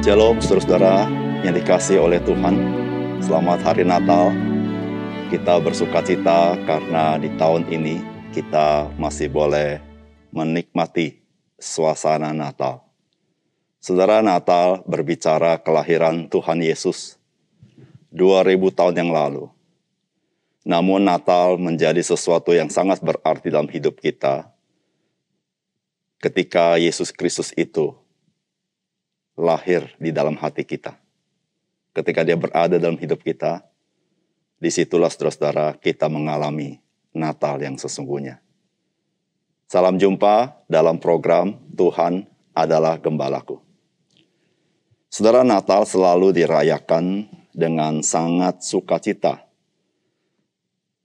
Shalom saudara-saudara yang dikasih oleh Tuhan. Selamat hari Natal. Kita bersuka cita karena di tahun ini kita masih boleh menikmati suasana Natal. Saudara Natal berbicara kelahiran Tuhan Yesus 2000 tahun yang lalu. Namun Natal menjadi sesuatu yang sangat berarti dalam hidup kita ketika Yesus Kristus itu lahir di dalam hati kita. Ketika dia berada dalam hidup kita, di situlah saudara-saudara kita mengalami Natal yang sesungguhnya. Salam jumpa dalam program Tuhan adalah Gembalaku. Saudara Natal selalu dirayakan dengan sangat sukacita,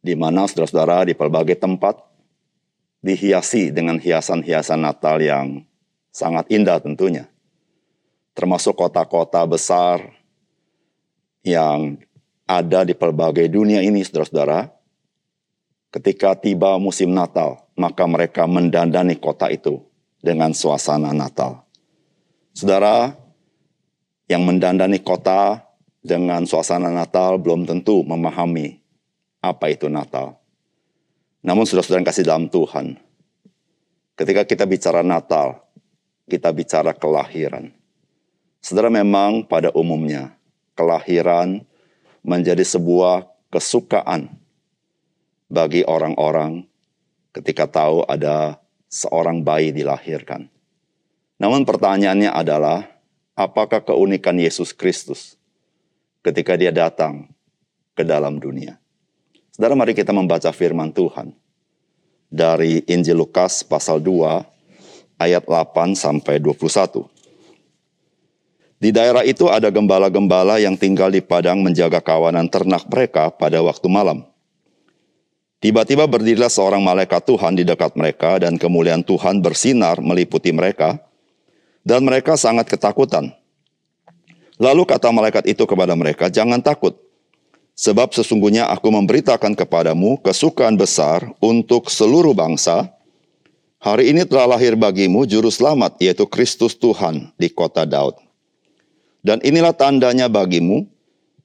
di mana saudara-saudara di berbagai tempat dihiasi dengan hiasan-hiasan Natal yang sangat indah tentunya termasuk kota-kota besar yang ada di pelbagai dunia ini, saudara-saudara. Ketika tiba musim Natal, maka mereka mendandani kota itu dengan suasana Natal. Saudara, yang mendandani kota dengan suasana Natal belum tentu memahami apa itu Natal. Namun saudara-saudara yang kasih dalam Tuhan, ketika kita bicara Natal, kita bicara kelahiran. Saudara memang pada umumnya kelahiran menjadi sebuah kesukaan bagi orang-orang ketika tahu ada seorang bayi dilahirkan. Namun pertanyaannya adalah, apakah keunikan Yesus Kristus ketika dia datang ke dalam dunia? Saudara, mari kita membaca firman Tuhan dari Injil Lukas pasal 2 ayat 8 sampai 21. Di daerah itu ada gembala-gembala yang tinggal di padang menjaga kawanan ternak mereka pada waktu malam. Tiba-tiba berdirilah seorang malaikat Tuhan di dekat mereka dan kemuliaan Tuhan bersinar meliputi mereka dan mereka sangat ketakutan. Lalu kata malaikat itu kepada mereka, "Jangan takut, sebab sesungguhnya aku memberitakan kepadamu kesukaan besar untuk seluruh bangsa. Hari ini telah lahir bagimu juru selamat, yaitu Kristus Tuhan di kota Daud. Dan inilah tandanya bagimu,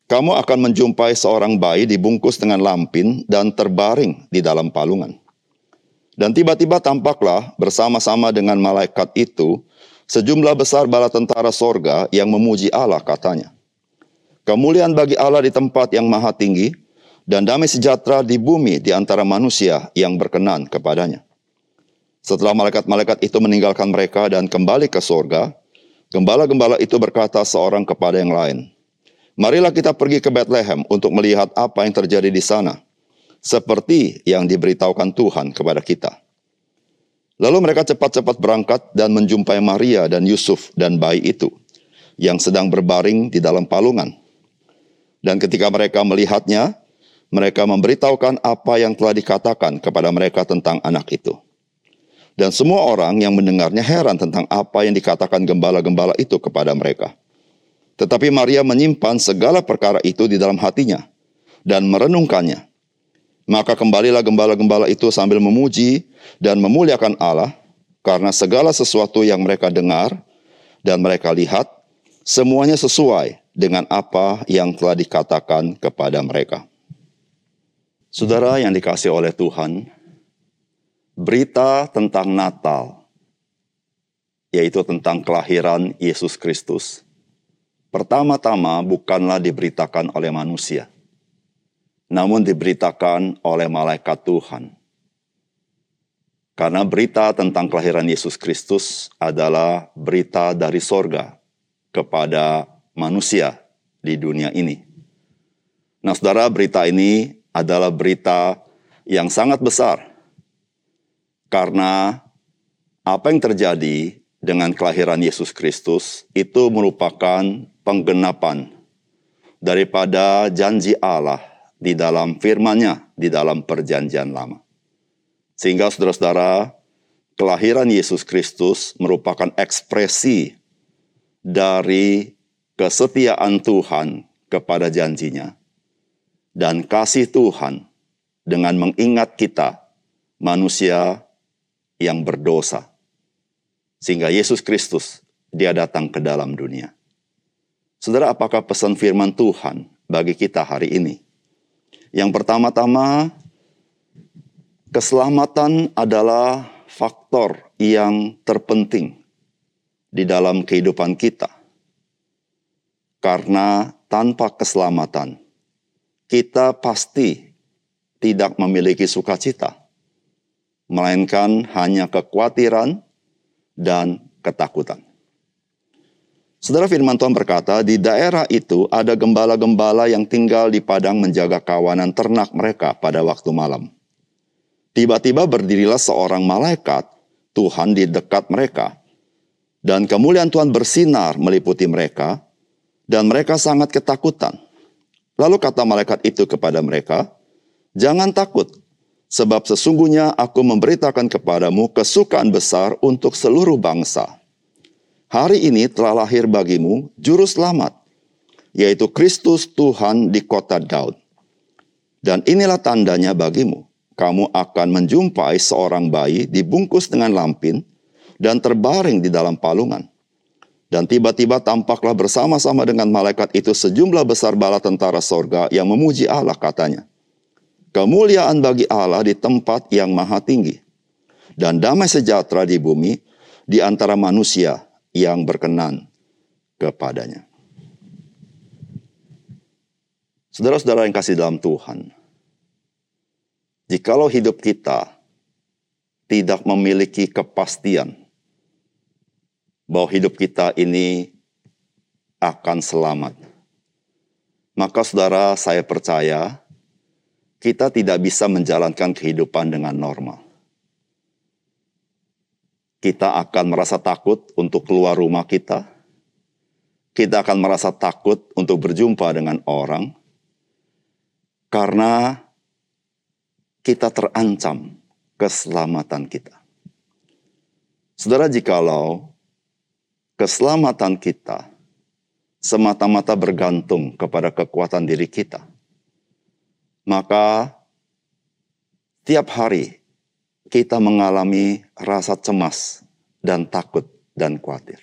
kamu akan menjumpai seorang bayi dibungkus dengan lampin dan terbaring di dalam palungan. Dan tiba-tiba tampaklah bersama-sama dengan malaikat itu sejumlah besar bala tentara sorga yang memuji Allah katanya. Kemuliaan bagi Allah di tempat yang maha tinggi dan damai sejahtera di bumi di antara manusia yang berkenan kepadanya. Setelah malaikat-malaikat itu meninggalkan mereka dan kembali ke sorga, Gembala-gembala itu berkata seorang kepada yang lain, Marilah kita pergi ke Bethlehem untuk melihat apa yang terjadi di sana, seperti yang diberitahukan Tuhan kepada kita. Lalu mereka cepat-cepat berangkat dan menjumpai Maria dan Yusuf dan bayi itu, yang sedang berbaring di dalam palungan. Dan ketika mereka melihatnya, mereka memberitahukan apa yang telah dikatakan kepada mereka tentang anak itu. Dan semua orang yang mendengarnya heran tentang apa yang dikatakan gembala-gembala itu kepada mereka. Tetapi Maria menyimpan segala perkara itu di dalam hatinya dan merenungkannya. Maka kembalilah gembala-gembala itu sambil memuji dan memuliakan Allah karena segala sesuatu yang mereka dengar dan mereka lihat semuanya sesuai dengan apa yang telah dikatakan kepada mereka. Saudara yang dikasih oleh Tuhan, berita tentang Natal, yaitu tentang kelahiran Yesus Kristus, pertama-tama bukanlah diberitakan oleh manusia, namun diberitakan oleh malaikat Tuhan. Karena berita tentang kelahiran Yesus Kristus adalah berita dari sorga kepada manusia di dunia ini. Nah, saudara, berita ini adalah berita yang sangat besar karena apa yang terjadi dengan kelahiran Yesus Kristus itu merupakan penggenapan daripada janji Allah di dalam firman-Nya di dalam perjanjian lama. Sehingga saudara-saudara, kelahiran Yesus Kristus merupakan ekspresi dari kesetiaan Tuhan kepada janjinya dan kasih Tuhan dengan mengingat kita manusia yang berdosa. Sehingga Yesus Kristus, dia datang ke dalam dunia. Saudara, apakah pesan firman Tuhan bagi kita hari ini? Yang pertama-tama, keselamatan adalah faktor yang terpenting di dalam kehidupan kita. Karena tanpa keselamatan, kita pasti tidak memiliki sukacita, melainkan hanya kekhawatiran dan ketakutan. Saudara firman Tuhan berkata, di daerah itu ada gembala-gembala yang tinggal di padang menjaga kawanan ternak mereka pada waktu malam. Tiba-tiba berdirilah seorang malaikat Tuhan di dekat mereka. Dan kemuliaan Tuhan bersinar meliputi mereka, dan mereka sangat ketakutan. Lalu kata malaikat itu kepada mereka, Jangan takut, sebab sesungguhnya aku memberitakan kepadamu kesukaan besar untuk seluruh bangsa.' Hari ini telah lahir bagimu juru selamat, yaitu Kristus Tuhan di kota Daud. Dan inilah tandanya bagimu, kamu akan menjumpai seorang bayi dibungkus dengan lampin dan terbaring di dalam palungan. Dan tiba-tiba tampaklah bersama-sama dengan malaikat itu sejumlah besar bala tentara sorga yang memuji Allah katanya. Kemuliaan bagi Allah di tempat yang maha tinggi. Dan damai sejahtera di bumi di antara manusia yang berkenan kepadanya. Saudara-saudara yang kasih dalam Tuhan, jikalau hidup kita tidak memiliki kepastian bahwa hidup kita ini akan selamat, maka saudara saya percaya kita tidak bisa menjalankan kehidupan dengan normal kita akan merasa takut untuk keluar rumah kita. Kita akan merasa takut untuk berjumpa dengan orang karena kita terancam keselamatan kita. Saudara, jikalau keselamatan kita semata-mata bergantung kepada kekuatan diri kita, maka tiap hari kita mengalami rasa cemas dan takut dan khawatir.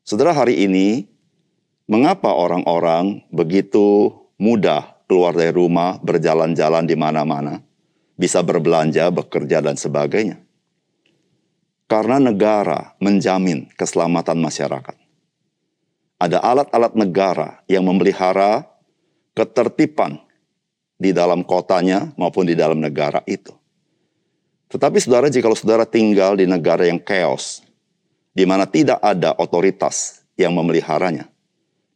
Saudara, hari ini mengapa orang-orang begitu mudah keluar dari rumah, berjalan-jalan di mana-mana, bisa berbelanja, bekerja, dan sebagainya? Karena negara menjamin keselamatan masyarakat. Ada alat-alat negara yang memelihara ketertiban di dalam kotanya maupun di dalam negara itu. Tetapi saudara, jika saudara tinggal di negara yang chaos, di mana tidak ada otoritas yang memeliharanya,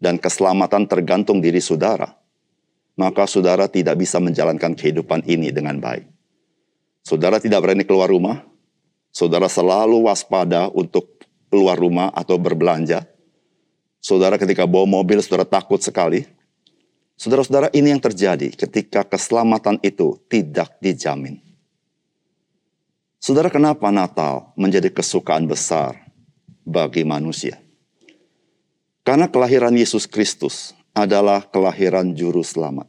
dan keselamatan tergantung diri saudara, maka saudara tidak bisa menjalankan kehidupan ini dengan baik. Saudara tidak berani keluar rumah, saudara selalu waspada untuk keluar rumah atau berbelanja. Saudara ketika bawa mobil, saudara takut sekali. Saudara-saudara, ini yang terjadi ketika keselamatan itu tidak dijamin. Saudara, kenapa Natal menjadi kesukaan besar bagi manusia? Karena kelahiran Yesus Kristus adalah kelahiran juru selamat.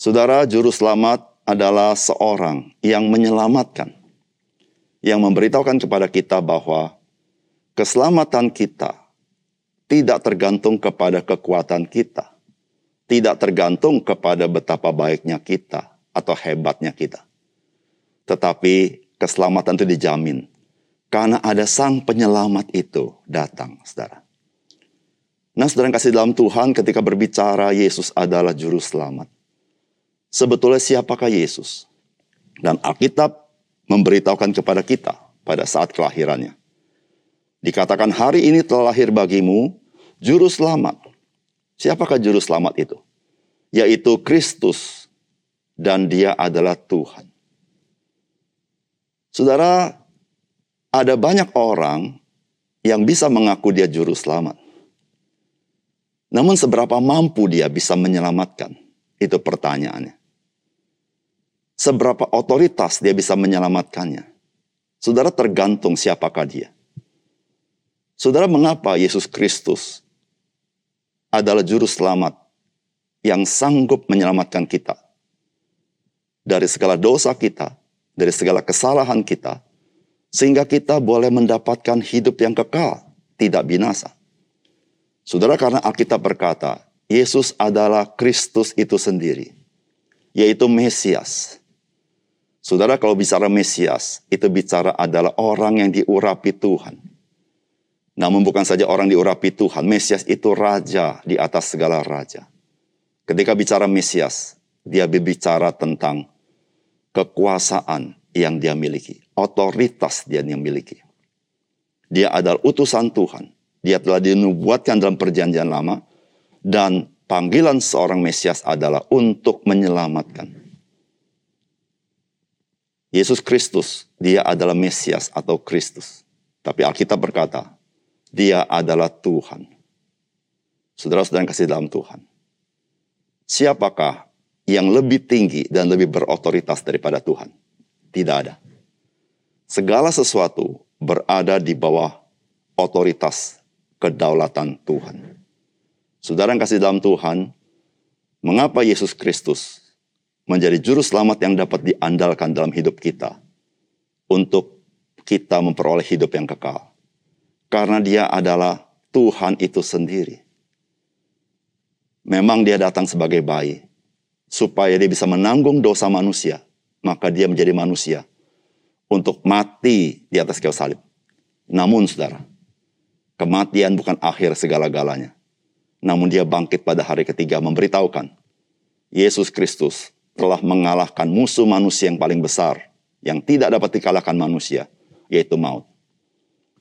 Saudara, juru selamat adalah seorang yang menyelamatkan, yang memberitahukan kepada kita bahwa keselamatan kita tidak tergantung kepada kekuatan kita, tidak tergantung kepada betapa baiknya kita atau hebatnya kita tetapi keselamatan itu dijamin. Karena ada sang penyelamat itu datang, saudara. Nah, saudara yang kasih dalam Tuhan ketika berbicara Yesus adalah juru selamat. Sebetulnya siapakah Yesus? Dan Alkitab memberitahukan kepada kita pada saat kelahirannya. Dikatakan hari ini telah lahir bagimu juru selamat. Siapakah juru selamat itu? Yaitu Kristus dan dia adalah Tuhan. Saudara, ada banyak orang yang bisa mengaku dia juru selamat. Namun seberapa mampu dia bisa menyelamatkan? Itu pertanyaannya. Seberapa otoritas dia bisa menyelamatkannya? Saudara tergantung siapakah dia. Saudara mengapa Yesus Kristus adalah juru selamat yang sanggup menyelamatkan kita dari segala dosa kita, dari segala kesalahan kita, sehingga kita boleh mendapatkan hidup yang kekal, tidak binasa. Saudara, karena Alkitab berkata, Yesus adalah Kristus itu sendiri, yaitu Mesias. Saudara, kalau bicara Mesias, itu bicara adalah orang yang diurapi Tuhan. Namun bukan saja orang diurapi Tuhan, Mesias itu raja di atas segala raja. Ketika bicara Mesias, dia berbicara tentang kekuasaan yang dia miliki, otoritas dia yang miliki. Dia adalah utusan Tuhan. Dia telah dinubuatkan dalam perjanjian lama dan panggilan seorang Mesias adalah untuk menyelamatkan. Yesus Kristus, dia adalah Mesias atau Kristus. Tapi Alkitab berkata, dia adalah Tuhan. Saudara-saudara kasih dalam Tuhan. Siapakah yang lebih tinggi dan lebih berotoritas daripada Tuhan? Tidak ada. Segala sesuatu berada di bawah otoritas kedaulatan Tuhan. Saudara yang kasih dalam Tuhan, mengapa Yesus Kristus menjadi juru selamat yang dapat diandalkan dalam hidup kita untuk kita memperoleh hidup yang kekal? Karena dia adalah Tuhan itu sendiri. Memang dia datang sebagai bayi, supaya dia bisa menanggung dosa manusia, maka dia menjadi manusia untuk mati di atas kayu salib. Namun saudara, kematian bukan akhir segala-galanya. Namun dia bangkit pada hari ketiga memberitahukan, Yesus Kristus telah mengalahkan musuh manusia yang paling besar, yang tidak dapat dikalahkan manusia, yaitu maut.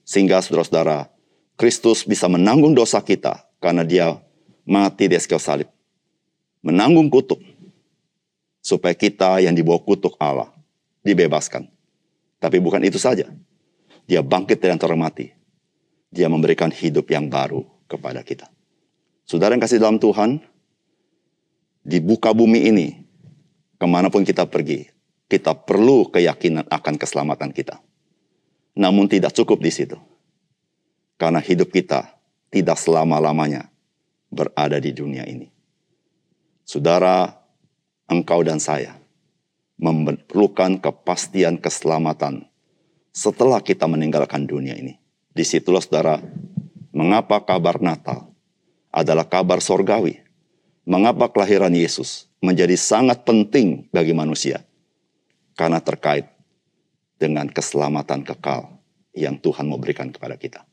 Sehingga saudara-saudara, Kristus bisa menanggung dosa kita karena dia mati di kayu salib. Menanggung kutuk, supaya kita yang dibawa kutuk Allah dibebaskan. Tapi bukan itu saja. Dia bangkit dari antara mati. Dia memberikan hidup yang baru kepada kita. Saudara yang kasih dalam Tuhan, di buka bumi ini, ke mana pun kita pergi, kita perlu keyakinan akan keselamatan kita. Namun tidak cukup di situ. Karena hidup kita tidak selama-lamanya berada di dunia ini. Saudara, engkau dan saya memerlukan kepastian keselamatan setelah kita meninggalkan dunia ini. Di situlah saudara, mengapa kabar Natal adalah kabar sorgawi. Mengapa kelahiran Yesus menjadi sangat penting bagi manusia? Karena terkait dengan keselamatan kekal yang Tuhan mau berikan kepada kita.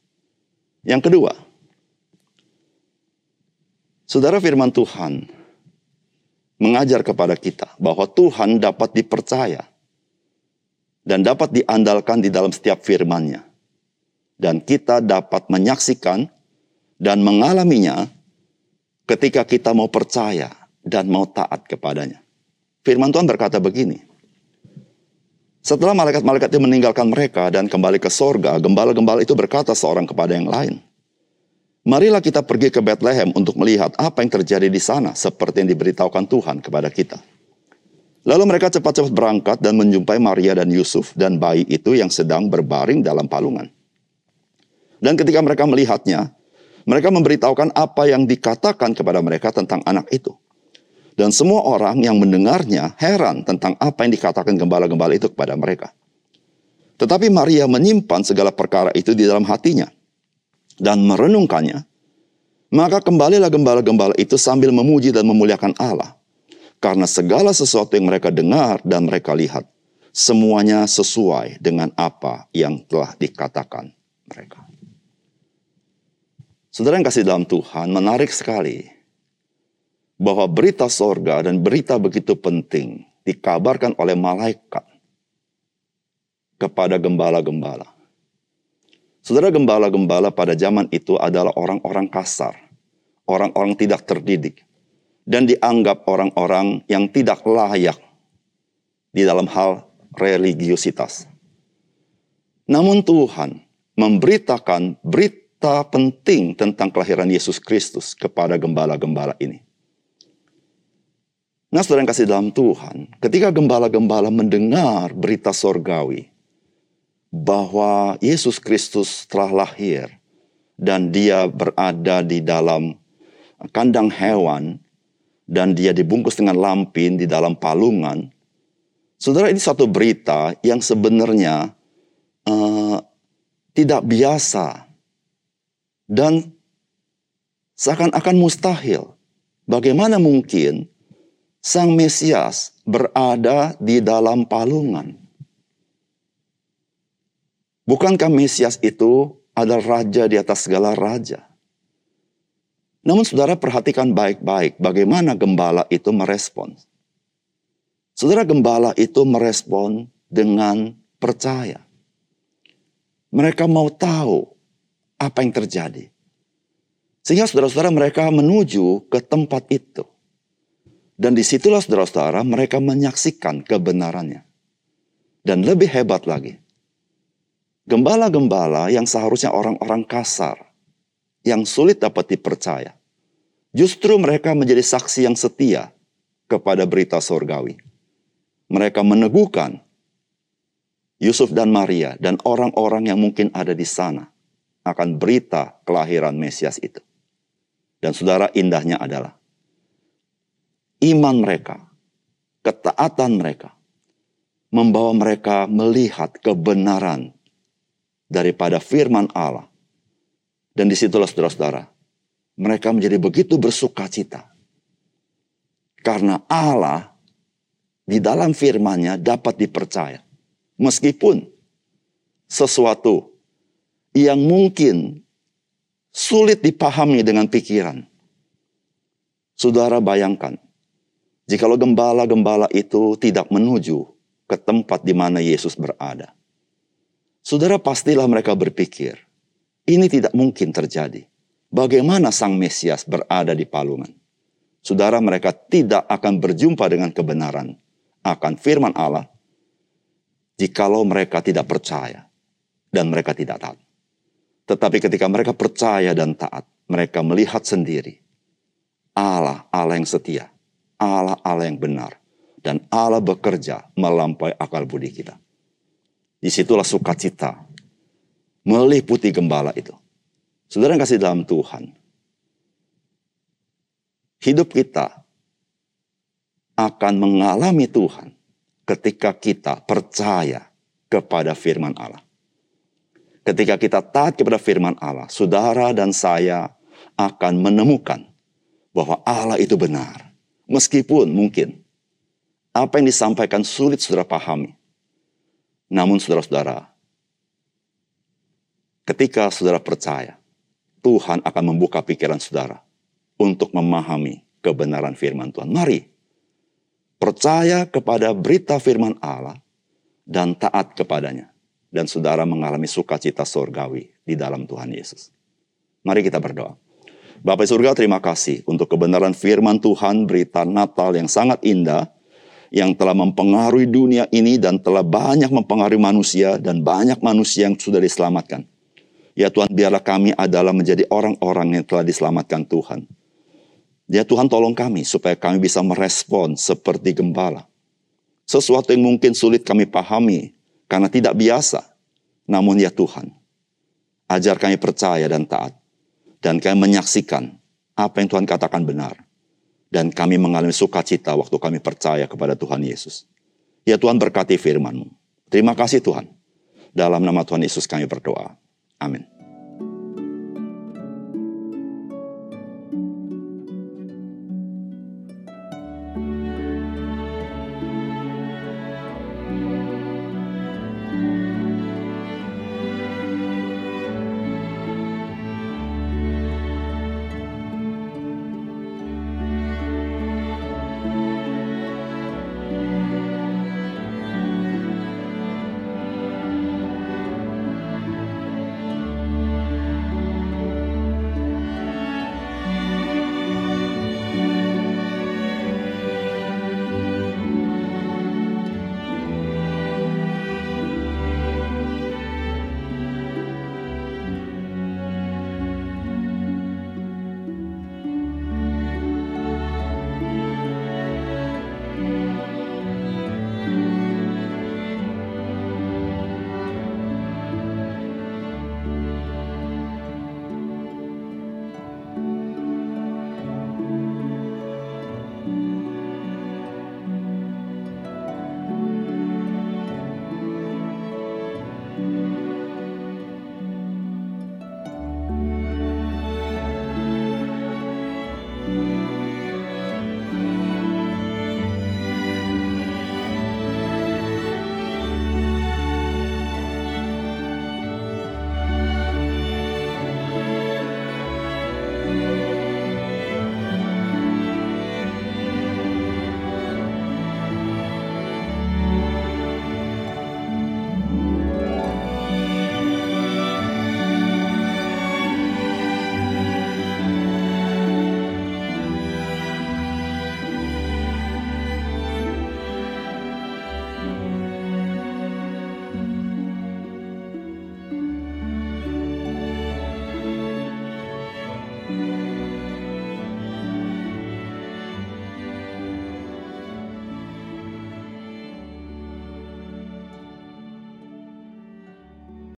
Yang kedua, saudara firman Tuhan mengajar kepada kita bahwa Tuhan dapat dipercaya dan dapat diandalkan di dalam setiap firman-Nya. Dan kita dapat menyaksikan dan mengalaminya ketika kita mau percaya dan mau taat kepadanya. Firman Tuhan berkata begini, setelah malaikat-malaikat itu meninggalkan mereka dan kembali ke sorga, gembala-gembala itu berkata seorang kepada yang lain, Marilah kita pergi ke Bethlehem untuk melihat apa yang terjadi di sana seperti yang diberitahukan Tuhan kepada kita. Lalu mereka cepat-cepat berangkat dan menjumpai Maria dan Yusuf dan bayi itu yang sedang berbaring dalam palungan. Dan ketika mereka melihatnya, mereka memberitahukan apa yang dikatakan kepada mereka tentang anak itu. Dan semua orang yang mendengarnya heran tentang apa yang dikatakan gembala-gembala itu kepada mereka. Tetapi Maria menyimpan segala perkara itu di dalam hatinya dan merenungkannya, maka kembalilah gembala-gembala itu sambil memuji dan memuliakan Allah. Karena segala sesuatu yang mereka dengar dan mereka lihat, semuanya sesuai dengan apa yang telah dikatakan mereka. Saudara yang kasih dalam Tuhan, menarik sekali bahwa berita sorga dan berita begitu penting dikabarkan oleh malaikat kepada gembala-gembala. Saudara gembala-gembala pada zaman itu adalah orang-orang kasar, orang-orang tidak terdidik, dan dianggap orang-orang yang tidak layak di dalam hal religiusitas. Namun Tuhan memberitakan berita penting tentang kelahiran Yesus Kristus kepada gembala-gembala ini. Nah, saudara yang kasih dalam Tuhan, ketika gembala-gembala mendengar berita sorgawi, bahwa Yesus Kristus telah lahir dan dia berada di dalam kandang hewan dan dia dibungkus dengan lampin di dalam palungan. Saudara ini satu berita yang sebenarnya uh, tidak biasa dan seakan-akan mustahil. Bagaimana mungkin Sang Mesias berada di dalam palungan? Bukankah Mesias itu adalah raja di atas segala raja? Namun saudara perhatikan baik-baik bagaimana gembala itu merespon. Saudara gembala itu merespon dengan percaya. Mereka mau tahu apa yang terjadi. Sehingga saudara-saudara mereka menuju ke tempat itu. Dan di situlah saudara-saudara mereka menyaksikan kebenarannya. Dan lebih hebat lagi, gembala-gembala yang seharusnya orang-orang kasar, yang sulit dapat dipercaya. Justru mereka menjadi saksi yang setia kepada berita sorgawi. Mereka meneguhkan Yusuf dan Maria dan orang-orang yang mungkin ada di sana akan berita kelahiran Mesias itu. Dan saudara indahnya adalah iman mereka, ketaatan mereka, membawa mereka melihat kebenaran daripada firman Allah dan di situlah saudara-saudara, mereka menjadi begitu bersuka cita. Karena Allah di dalam firman-Nya dapat dipercaya. Meskipun sesuatu yang mungkin sulit dipahami dengan pikiran. Saudara bayangkan, jikalau gembala-gembala itu tidak menuju ke tempat di mana Yesus berada. Saudara pastilah mereka berpikir, ini tidak mungkin terjadi. Bagaimana Sang Mesias berada di palungan? Saudara mereka tidak akan berjumpa dengan kebenaran akan firman Allah jikalau mereka tidak percaya dan mereka tidak taat. Tetapi ketika mereka percaya dan taat, mereka melihat sendiri Allah, Allah yang setia, Allah, Allah yang benar, dan Allah bekerja melampaui akal budi kita. Di situlah sukacita meliputi gembala itu. Saudara yang kasih dalam Tuhan, hidup kita akan mengalami Tuhan ketika kita percaya kepada firman Allah. Ketika kita taat kepada firman Allah, saudara dan saya akan menemukan bahwa Allah itu benar. Meskipun mungkin apa yang disampaikan sulit saudara pahami. Namun saudara-saudara, Ketika saudara percaya, Tuhan akan membuka pikiran saudara untuk memahami kebenaran firman Tuhan. Mari percaya kepada berita firman Allah dan taat kepadanya. Dan saudara mengalami sukacita surgawi di dalam Tuhan Yesus. Mari kita berdoa. Bapak surga terima kasih untuk kebenaran firman Tuhan berita Natal yang sangat indah yang telah mempengaruhi dunia ini dan telah banyak mempengaruhi manusia dan banyak manusia yang sudah diselamatkan. Ya Tuhan, biarlah kami adalah menjadi orang-orang yang telah diselamatkan Tuhan. Ya Tuhan, tolong kami supaya kami bisa merespon seperti gembala. Sesuatu yang mungkin sulit kami pahami karena tidak biasa. Namun ya Tuhan, ajar kami percaya dan taat. Dan kami menyaksikan apa yang Tuhan katakan benar. Dan kami mengalami sukacita waktu kami percaya kepada Tuhan Yesus. Ya Tuhan berkati firman-Mu. Terima kasih Tuhan. Dalam nama Tuhan Yesus kami berdoa. Amin.